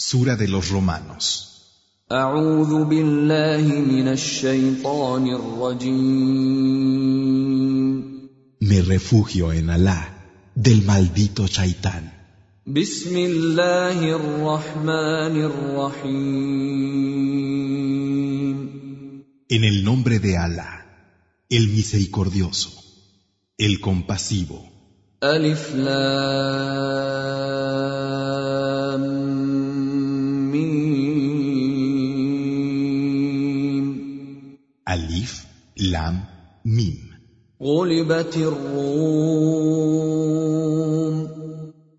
Sura de los Romanos. Me refugio en Alá del maldito Shaitán. En el nombre de Alá, el misericordioso, el compasivo. Alif, Lam, Mim. غلبت الروم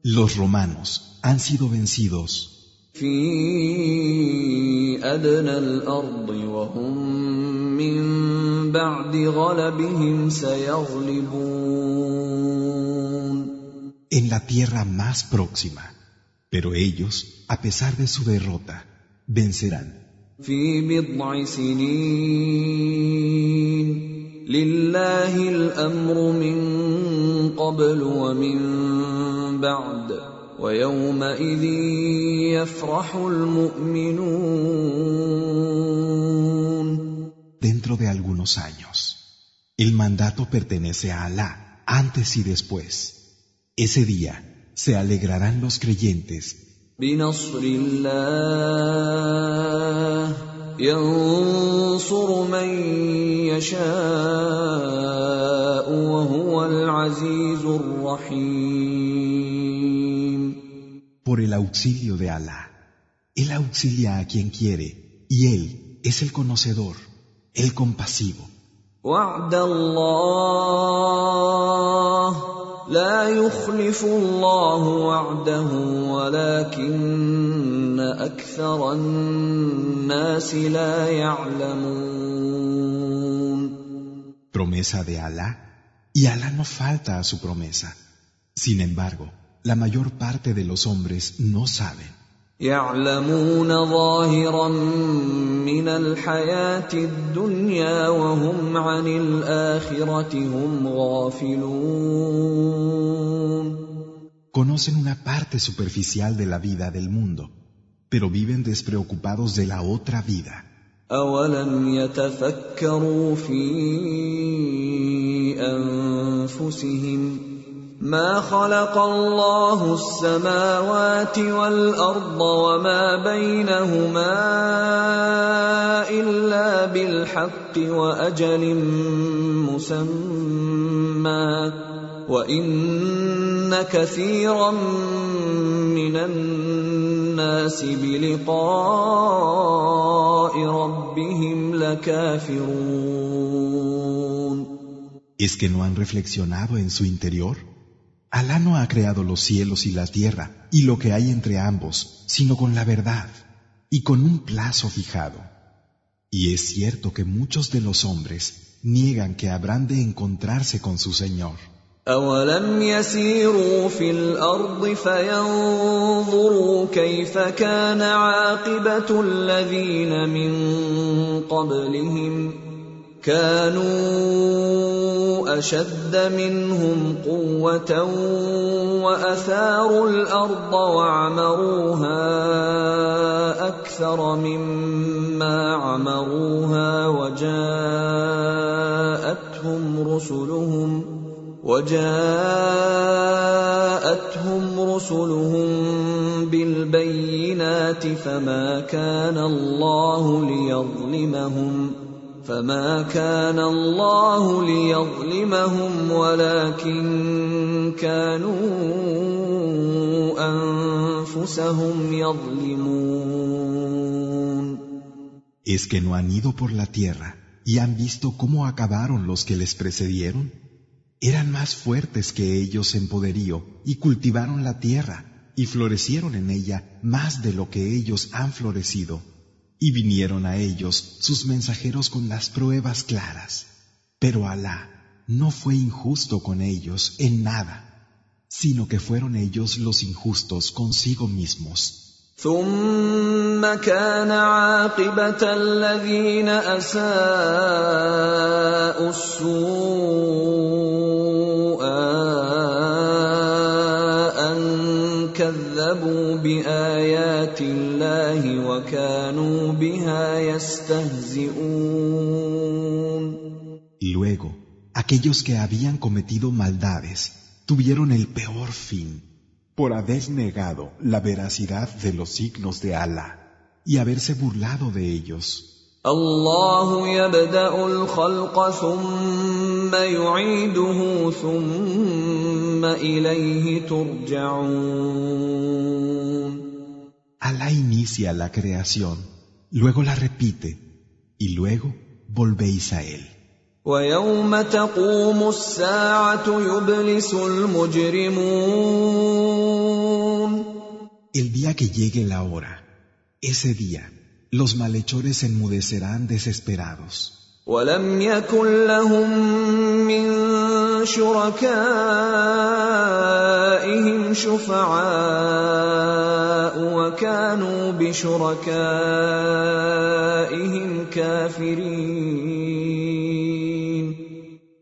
Los romanos han sido vencidos في أدنى الأرض وهم من بعد غلبهم سيغلبون en la tierra más próxima, pero ellos, a pesar de su derrota, vencerán. في بضع سنين لله الأمر من قبل ومن بعد ويومئذ يفرح المؤمنون Dentro de algunos años, el mandato pertenece a Alá antes y después. Ese día se alegrarán los creyentes بنصر الله ينصر من يشاء وهو العزيز الرحيم por el auxilio de Alá. Él auxilia a quien quiere y Él es el conocedor, el compasivo. وعد الله لا يخلف الله وعده ولكن اكثر الناس لا يعلمون Promesa de Alá, y Alá no falta a su promesa. Sin embargo, la mayor parte de los hombres no saben. يعلمون ظاهرا من الحياه الدنيا وهم عن الاخره هم غافلون Conocen una parte superficial de la vida del mundo, pero viven despreocupados de la otra vida. أولم يتفكروا في أنفسهم ما خلق الله السماوات والأرض وما بينهما إلا بالحق وأجل مسمى وإن كثيرا من الناس بلقاء ربهم لكافرون ¿Es que no han reflexionado en su interior? Alá no ha creado los cielos y la tierra y lo que hay entre ambos, sino con la verdad y con un plazo fijado. Y es cierto que muchos de los hombres niegan que habrán de encontrarse con su Señor. أولم يسيروا في الأرض فينظروا كيف كان عاقبة الذين من قبلهم كانوا أشد منهم قوة وأثاروا الأرض وعمروها أكثر مما عمروها وجاءتهم رسلهم وجاءتهم رسلهم بالبينات فما كان الله ليظلمهم فما كان الله ليظلمهم ولكن كانوا انفسهم يظلمون ¿Es que no han ido por la tierra y han visto cómo acabaron los que les precedieron? Eran más fuertes que ellos en poderío y cultivaron la tierra y florecieron en ella más de lo que ellos han florecido. Y vinieron a ellos sus mensajeros con las pruebas claras. Pero Alá no fue injusto con ellos en nada, sino que fueron ellos los injustos consigo mismos. ثم كان عاقبة الذين أساءوا السوء أن كذبوا كذبوا بايات الله وكانوا بها يستهزئون Luego, aquellos que habían cometido maldades tuvieron el peor fin por haber negado la veracidad de los signos de Allah y haberse burlado de ellos. الله يبدا الخلق ثم يعيده ثم اليه ترجعون Alá inicia la creación, luego la repite, y luego volvéis a Él. El día que llegue la hora, ese día, los malhechores se enmudecerán desesperados. ولم يكن لهم من شركائهم شفعاء وكانوا بشركائهم كافرين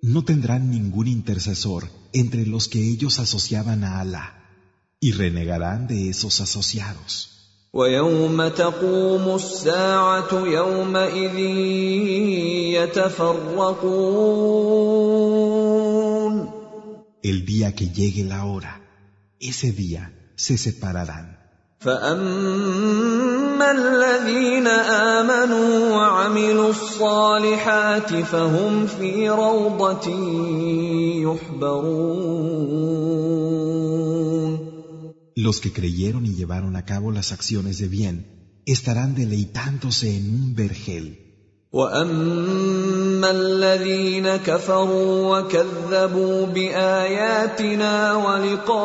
No tendrán ningún intercesor entre los que ellos asociaban a Allah y renegarán de esos asociados. ويوم تقوم الساعه يومئذ يتفرقون El día que llegue la hora, ese día se separarán. فاما الذين امنوا وعملوا الصالحات فهم في روضه يحبرون Los que creyeron y llevaron a cabo las acciones de bien estarán deleitándose en un vergel. واما الذين كفروا وكذبوا باياتنا ولقاء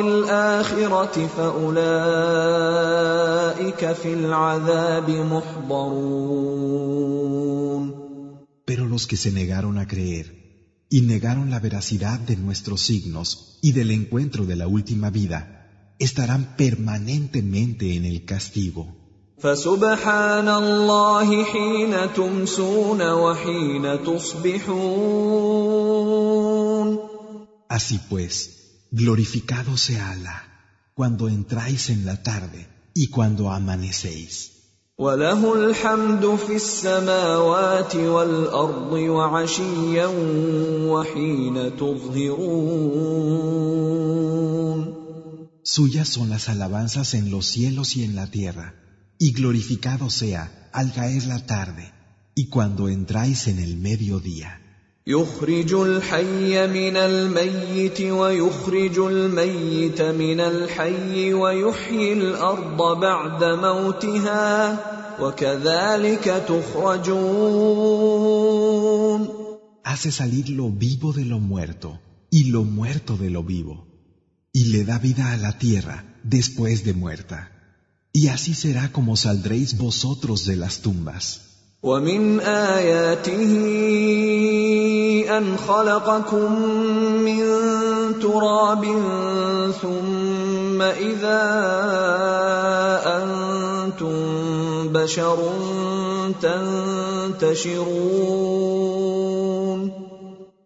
الاخره فاولئك في العذاب محضرون Pero los que se negaron a creer y negaron la veracidad de nuestros signos y del encuentro de la última vida, estarán permanentemente en el castigo. فسبحان الله حين تمسون وحين تصبحون Así pues, glorificado sea Allah cuando entráis en la tarde y cuando amanecéis. وله الحمد في السماوات والارض وعشيا وحين تظهرون Suyas son las alabanzas en los cielos y en la tierra, y glorificado sea al caer la tarde y cuando entráis en el mediodía. يخرج الحي من الميت ويخرج الميت من الحي ويحيي الارض بعد موتها وكذلك تخرجون Hace salir lo vivo de lo muerto y lo muerto de lo vivo, y le da vida a la tierra después de muerta. Y así será como saldréis vosotros de las tumbas. ومن اياته ان خلقكم من تراب ثم اذا انتم بشر تنتشرون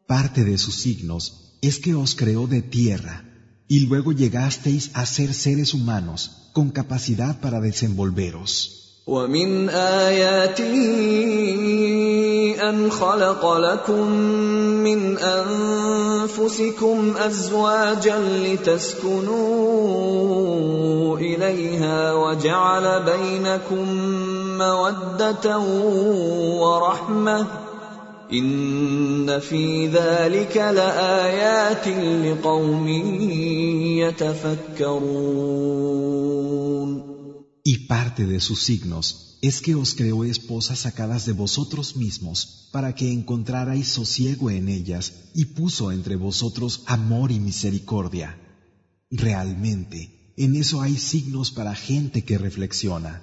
Parte de sus signos es que os creó de tierra y luego llegasteis a ser seres humanos con capacidad para desenvolveros. ومن اياته ان خلق لكم من انفسكم ازواجا لتسكنوا اليها وجعل بينكم موده ورحمه ان في ذلك لايات لقوم يتفكرون Y parte de sus signos es que os creó esposas sacadas de vosotros mismos para que encontrarais sosiego en ellas y puso entre vosotros amor y misericordia. Realmente, en eso hay signos para gente que reflexiona.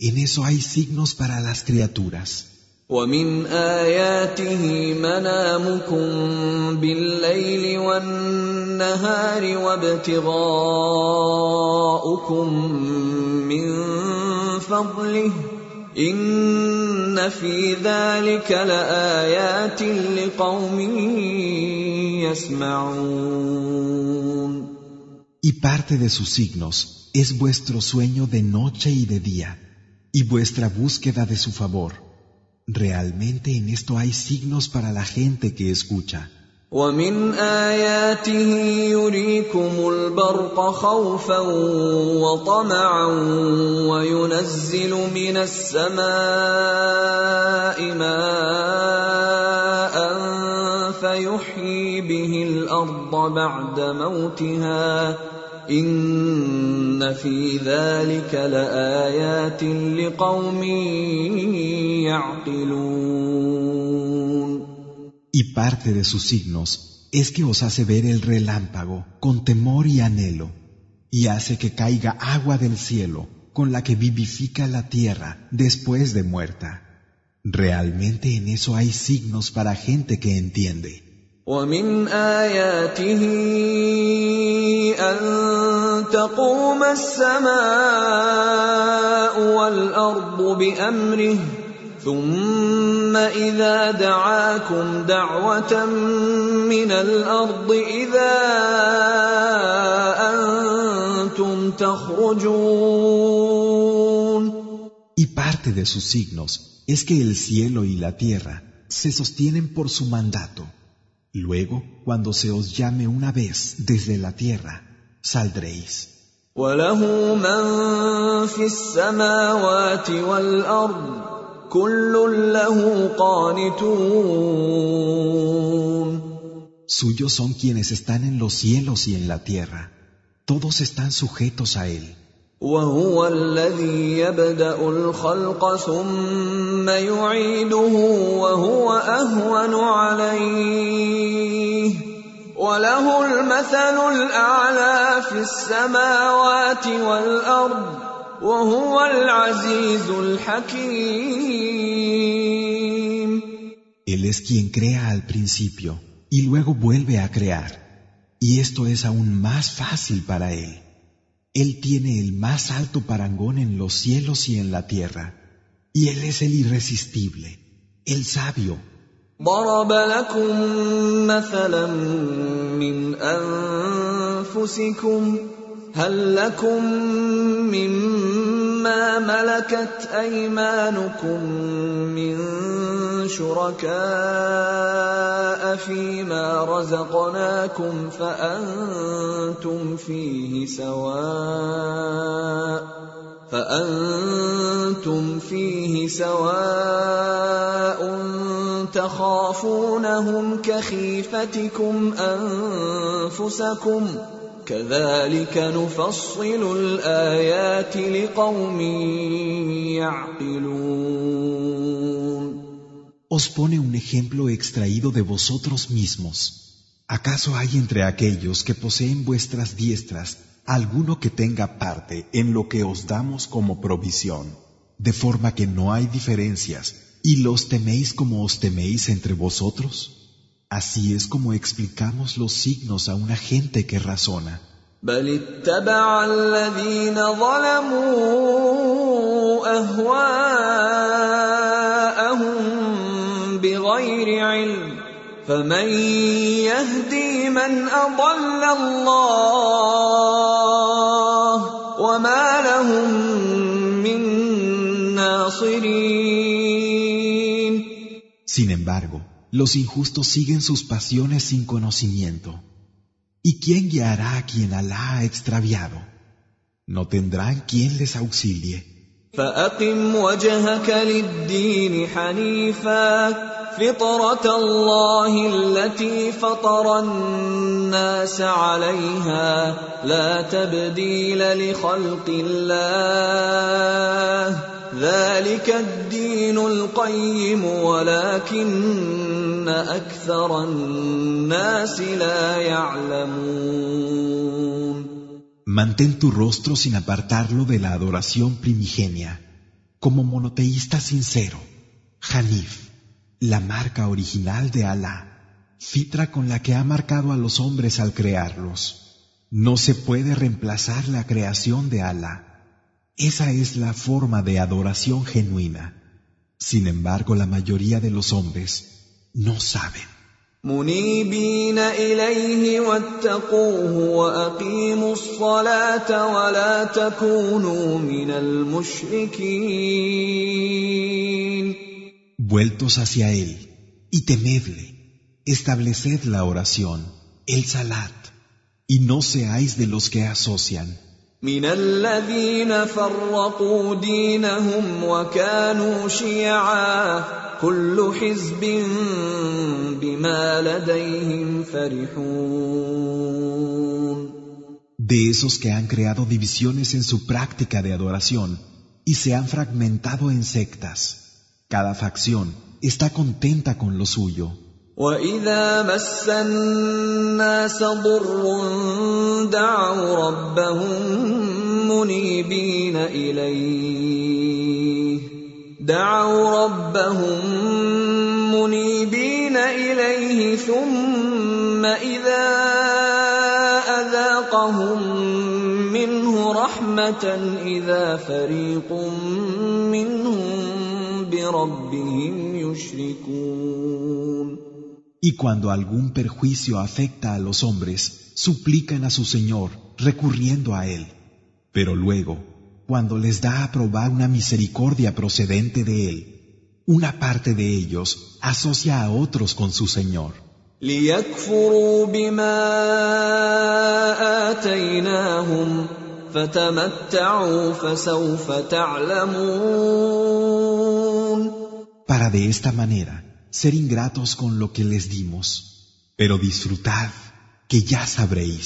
en eso hay signos para las criaturas. ومن آياته منامكم بالليل والنهار وابتغاؤكم من فضله إن في ذلك لآيات لقوم يسمعون Y parte de sus signos es vuestro sueño de noche y de día, y vuestra búsqueda de su favor. Realmente en esto hay signos para la gente que escucha. ومن آياته يريكم البرق خوفا وطمعا وينزل من السماء ماء فيحيي به الأرض بعد موتها إن في ذلك لآيات لقوم يعقلون Y parte de sus signos es que os hace ver el relámpago con temor y anhelo, y hace que caiga agua del cielo con la que vivifica la tierra después de muerta. Realmente en eso hay signos para gente que entiende. ومن آياته أن تقوم السماء والأرض بأمره ثم إذا دعاكم دعوة من الأرض إذا أنتم تخرجون Y parte de sus signos es que el cielo y la tierra se sostienen por su mandato. Luego, cuando se os llame una vez desde la tierra, saldréis. وله من في السماوات والأرض كل له قانتون Suyos son quienes están en los cielos y en la tierra. Todos están sujetos a Él. وهو الذي يبدأ الخلق ثم يعيده وهو أهون عليه وله المثل الأعلى في السماوات والأرض وهو العزيز الحكيم Él es quien crea al principio y luego vuelve a crear. Y esto es aún más fácil para Él. Él tiene el más alto parangón en los cielos y en la tierra, y Él es el irresistible, el sabio. ضرب لكم مثلا من انفسكم هل لكم مما ملكت ايمانكم من شركاء فيما رزقناكم فأنتم فيه سواء فأنتم فيه سواء تخافونهم كخيفتكم أنفسكم كذلك نفصل الآيات لقوم يعقلون Os pone un ejemplo extraído de vosotros mismos. ¿Acaso hay entre aquellos que poseen vuestras diestras alguno que tenga parte en lo que os damos como provisión, de forma que no hay diferencias, y los teméis como os teméis entre vosotros? Así es como explicamos los signos a una gente que razona. بغير علم فمن يهدي من اضل الله وما لهم من ناصرين Sin embargo, los injustos siguen sus pasiones sin conocimiento. ¿Y quién guiará a quien Alá ha extraviado? No tendrán quien les auxilie. فأقم وجهك للدين حنيفا فطرة الله التي فطر الناس عليها لا تبديل لخلق الله ذلك الدين القيم ولكن أكثر الناس لا يعلمون Mantén tu rostro sin apartarlo de la adoración primigenia, como monoteísta sincero, Hanif, la marca original de Alá, fitra con la que ha marcado a los hombres al crearlos. No se puede reemplazar la creación de Alá. Esa es la forma de adoración genuina. Sin embargo, la mayoría de los hombres no saben. منيبين اليه واتقوه واقيموا الصلاه ولا تكونوا من المشركين Vueltos hacia él y temedle, estableced la oración, el salat, y no seáis de los que asocian. من الذين فرقوا دينهم وكانوا شيعا كل حزب بما لديهم فرحون De esos que han creado divisiones en su práctica de adoración y se han fragmentado en sectas. Cada facción está contenta con lo suyo. واذا مس الناس ضر دعوا ربهم منيبين اليه دعوا ربهم منيبين اليه ثم اذا اذاقهم منه رحمه اذا فريق منهم Y cuando algún perjuicio afecta a los hombres, suplican a su Señor, recurriendo a Él. Pero luego, cuando les da a probar una misericordia procedente de Él, una parte de ellos asocia a otros con su Señor. Para de esta manera ser ingratos con lo que les dimos, pero disfrutad, que ya sabréis.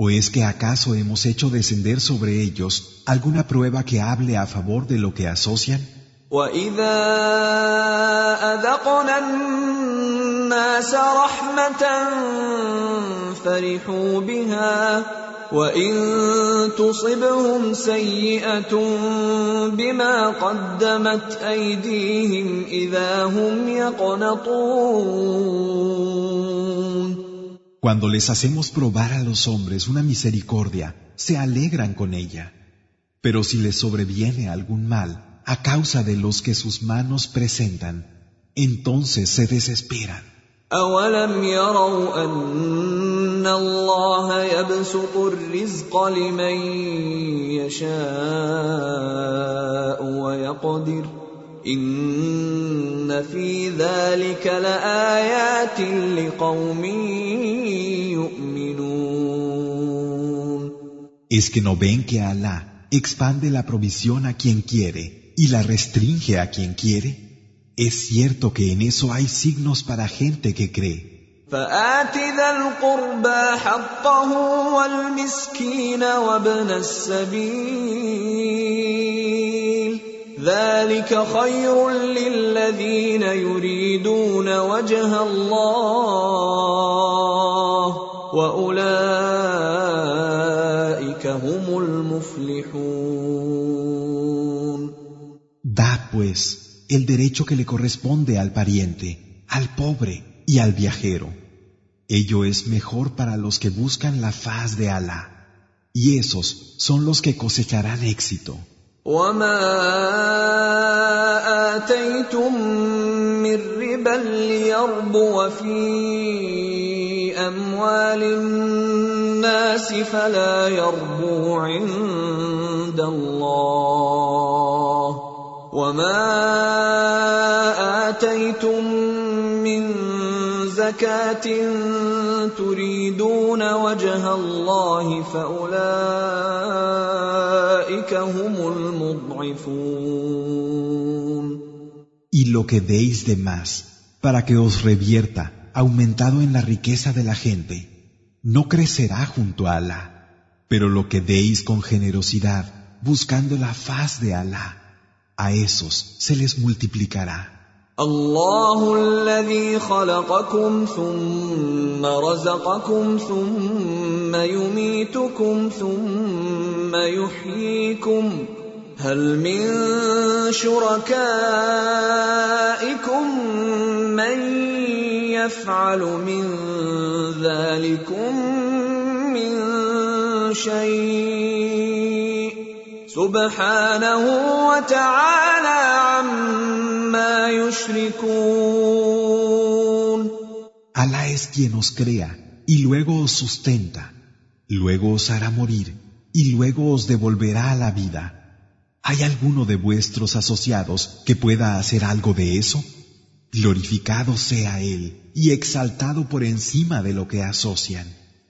¿O es que acaso hemos hecho descender sobre ellos alguna prueba que hable a favor de lo que asocian? الناس رحمة فرحوا بها وإن تصبهم سيئة بما قدمت أيديهم إذا هم يقنطون Cuando les hacemos probar a los hombres una misericordia, se alegran con ella. Pero si les sobreviene algún mal a causa de los que sus manos presentan, entonces se desesperan. أولم يروا أن الله يبسط الرزق لمن يشاء ويقدر إن في ذلك لآيات لقوم يؤمنون Es que no ven que Allah expande la provisión a quien quiere y la restringe a quien quiere. Es cierto que en eso hay signos para gente que cree. فآت ذا القربى حقه والمسكين وابن السبيل ذلك خير للذين يريدون وجه الله وأولئك هم المفلحون Da pues el derecho que le corresponde al pariente, al pobre y al viajero. Ello es mejor para los que buscan la faz de Alá, y esos son los que cosecharán éxito. وما اتيتم من زكاه تريدون وجه الله فاولئك هم المضعفون Y lo que deis de más, para que os revierta, aumentado en la riqueza de la gente, no crecerá junto a Alá. Pero lo que deis con generosidad, buscando la faz de Alá. A esos se les multiplicará. الله الذي خلقكم ثم رزقكم ثم يميتكم ثم يحييكم هل من شركائكم من يفعل من ذلكم من شيء سبحانه وتعالى عما يشركون Alá es quien os crea y luego os sustenta, luego os hará morir y luego os devolverá a la vida. ¿Hay alguno de vuestros asociados que pueda hacer algo de eso? Glorificado sea Él y exaltado por encima de lo que asocian.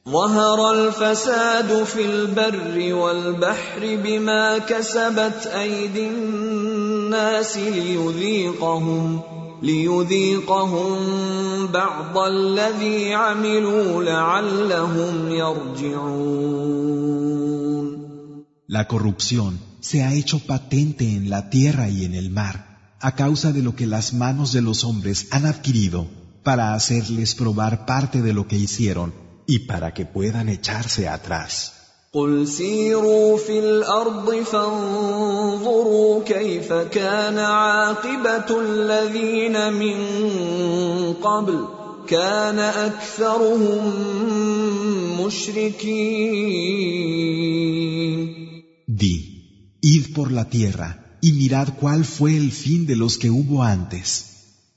ظهر الفساد في البر والبحر بما كسبت ايدي الناس ليذيقهم ليذيقهم بعض الذي عملوا لعلهم يرجعون La corrupción se ha hecho patente en la tierra y en el mar a causa de lo que las manos de los hombres han adquirido para hacerles probar parte de lo que hicieron y para que puedan echarse atrás. قل سيروا في الارض فانظروا كيف كان عاقبه الذين من قبل كان اكثرهم مشركين Di, id por la tierra y mirad cuál fue el fin de los que hubo antes.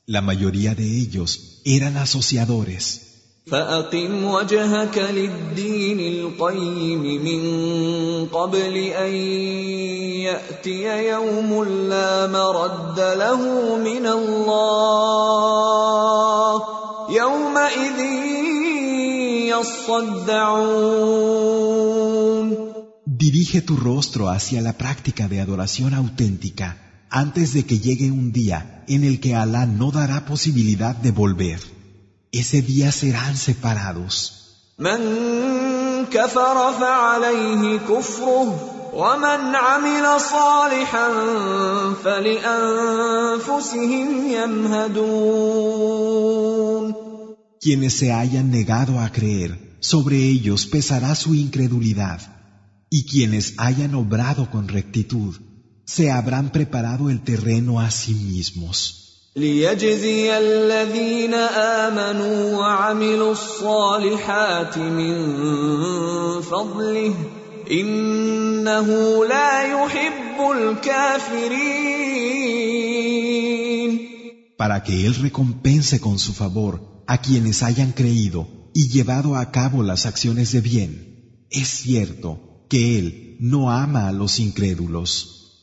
La mayoría de ellos eran asociadores. فأقم وجهك للدين القيم من قبل أن يأتي يوم لا مرد له من الله يومئذ يصدعون Dirige tu rostro hacia la práctica de adoración auténtica antes de que llegue un día en el que Alá no dará posibilidad de volver. Ese día serán separados. من كفر فعليه كفره ومن عمل صالحا فلانفسهم يمهدون Quienes se hayan negado a creer, sobre ellos pesará su incredulidad. Y quienes hayan obrado con rectitud, se habrán preparado el terreno a sí mismos. ليجزي الذين امنوا وعملوا الصالحات من فضله انه لا يحب الكافرين para que Él recompense con su favor a quienes hayan creído y llevado a cabo las acciones de bien. Es cierto que Él no ama a los incrédulos.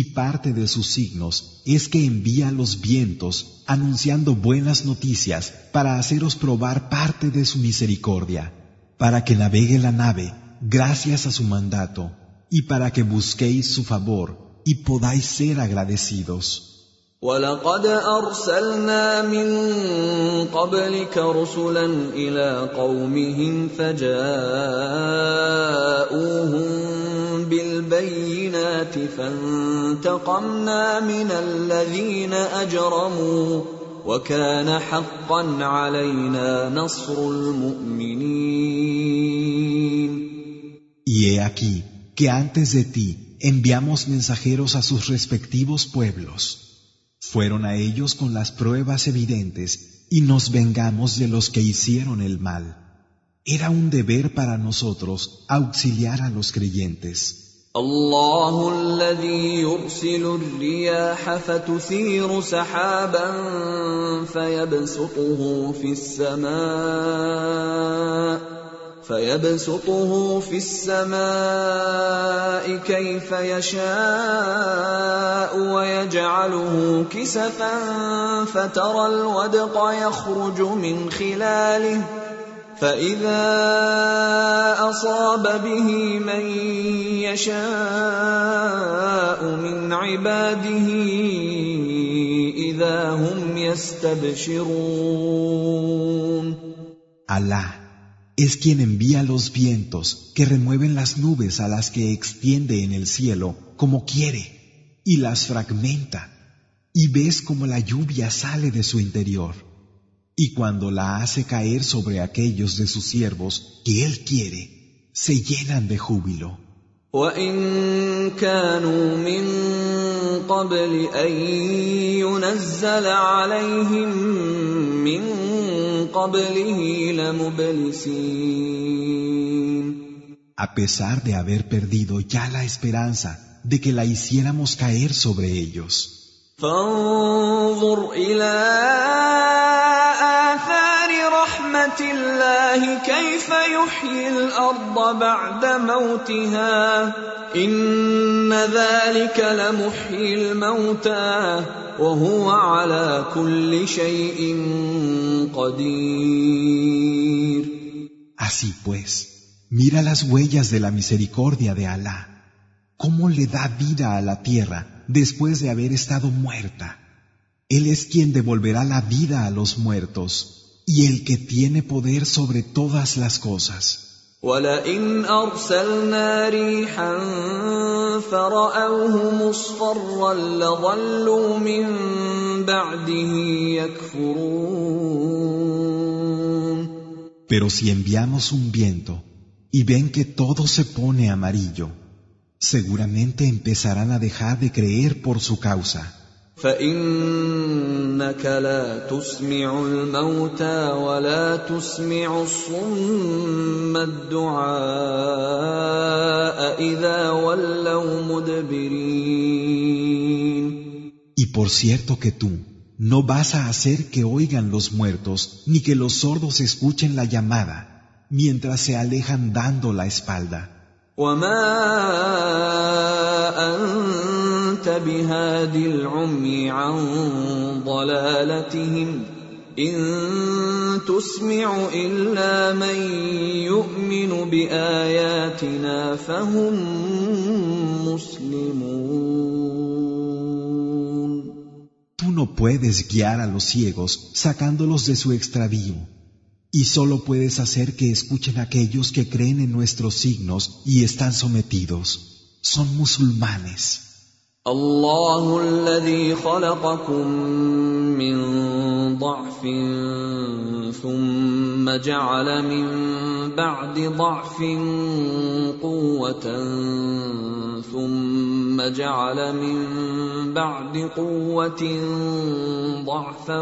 Y parte de sus signos es que envía los vientos anunciando buenas noticias para haceros probar parte de su misericordia, para que navegue la nave gracias a su mandato y para que busquéis su favor y podáis ser agradecidos. ولقد ارسلنا من قبلك رسلا الى قومهم فجاءوهم بالبينات فانتقمنا من الذين اجرموا وكان حقا علينا نصر المؤمنين Y he aquí que antes de ti enviamos mensajeros a sus respectivos pueblos. Fueron a ellos con las pruebas evidentes y nos vengamos de los que hicieron el mal. Era un deber para nosotros auxiliar a los creyentes. الله الذي يرسل الرياح فتثير سحابا فيبسطه في السماء فيبسطه في السماء كيف يشاء ويجعله كسفا فترى الودق يخرج من خلاله فاذا اصاب به من يشاء من عباده اذا هم يستبشرون Allah es quien envía los vientos que remueven las nubes a las que extiende en el cielo como quiere y las fragmenta y ves como la lluvia sale de su interior y cuando la hace caer sobre aquellos de sus siervos que él quiere se llenan de júbilo a pesar de haber perdido ya la esperanza de que la hiciéramos caer sobre ellos. Así pues, mira las huellas de la misericordia de Alá, cómo le da vida a la tierra después de haber estado muerta. Él es quien devolverá la vida a los muertos y el que tiene poder sobre todas las cosas. ولئن أرسلنا ريحا فرأوه مصفرا لظلوا من بعده يكفرون Pero si enviamos un viento y ven que todo se pone amarillo, seguramente empezarán a dejar de creer por su causa. فانك لا تسمع الموتى ولا تسمع الصم الدعاء اذا ولوا مدبرين Y por cierto que tú no vas a hacer que oigan los muertos ni que los sordos escuchen la llamada mientras se alejan dando la espalda. وما انت بهاد العمي عن ضلالتهم ان تسمع الا من يؤمن باياتنا فهم مسلمون Tú no puedes guiar a los ciegos sacándolos de su extravío. y solo puedes hacer que escuchen aquellos que creen en nuestros signos y están sometidos. Son musulmanes. الله الذي خلقكم من ضعف ثم جعل من بعد ضعف قوة ثم جعل من بعد قوة ضعفا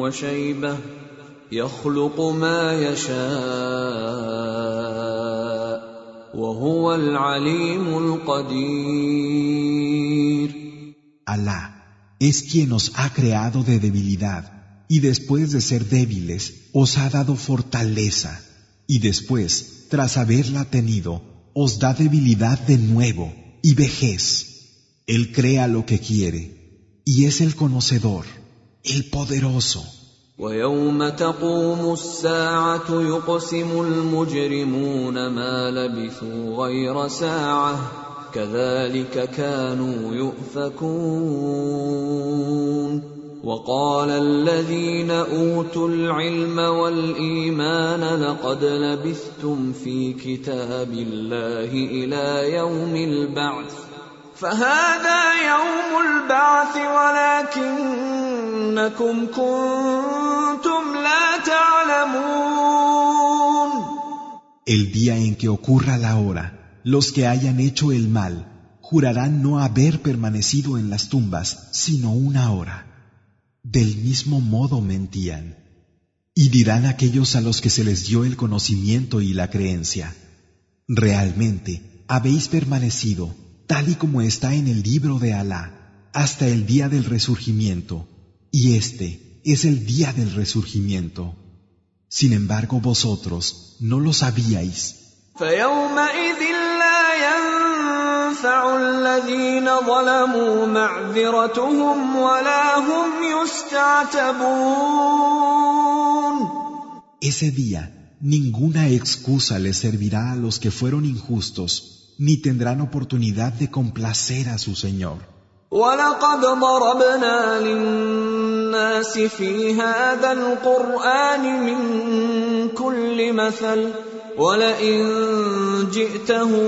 وشيبة يخلق ما يشاء وهو العليم القدير Alá es quien os ha creado de debilidad y después de ser débiles os ha dado fortaleza y después, tras haberla tenido, os da debilidad de nuevo y vejez. Él crea lo que quiere y es el conocedor, el poderoso. ويوم تقوم الساعة يقسم المجرمون ما لبثوا غير ساعة كذلك كانوا يؤفكون. وقال الذين أوتوا العلم والإيمان لقد لبثتم في كتاب الله إلى يوم البعث. فهذا يوم البعث ولكنكم كنتم لا تعلمون El día en que ocurra la hora, los que hayan hecho el mal jurarán no haber permanecido en las tumbas sino una hora. Del mismo modo mentían. Y dirán aquellos a los que se les dio el conocimiento y la creencia, realmente habéis permanecido tal y como está en el libro de Alá, hasta el día del resurgimiento, y este es el día del resurgimiento. Sin embargo, vosotros no lo sabíais. Ese día, ninguna excusa les servirá a los que fueron injustos ni tendrán oportunidad de complacer a su Señor. ولقد ضربنا للناس في هذا القرآن من كل مثل ولئن جئتهم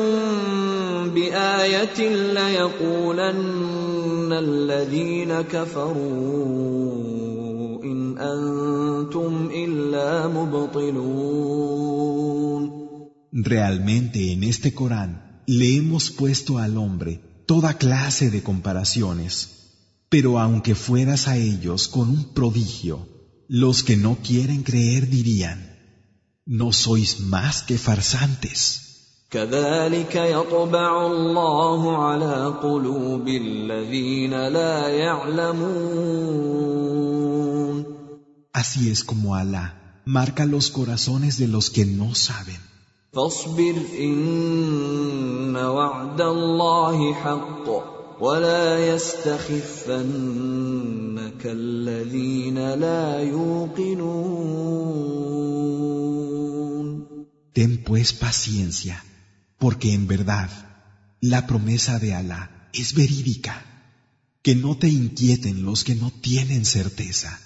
بآية ليقولن الذين كفروا إن أنتم إلا مبطلون Realmente en este Corán le hemos puesto al hombre toda clase de comparaciones, pero aunque fueras a ellos con un prodigio, los que no quieren creer dirían, no sois más que farsantes. كذلك يطبع الله على قلوب الذين لا يعلمون Así es como Alá marca los corazones de los que no saben. فاصبر إن وعد الله حق ولا يستخفنك الذين لا يوقنون Ten pues paciencia, porque en verdad la promesa de Alá es verídica. Que no te inquieten los que no tienen certeza.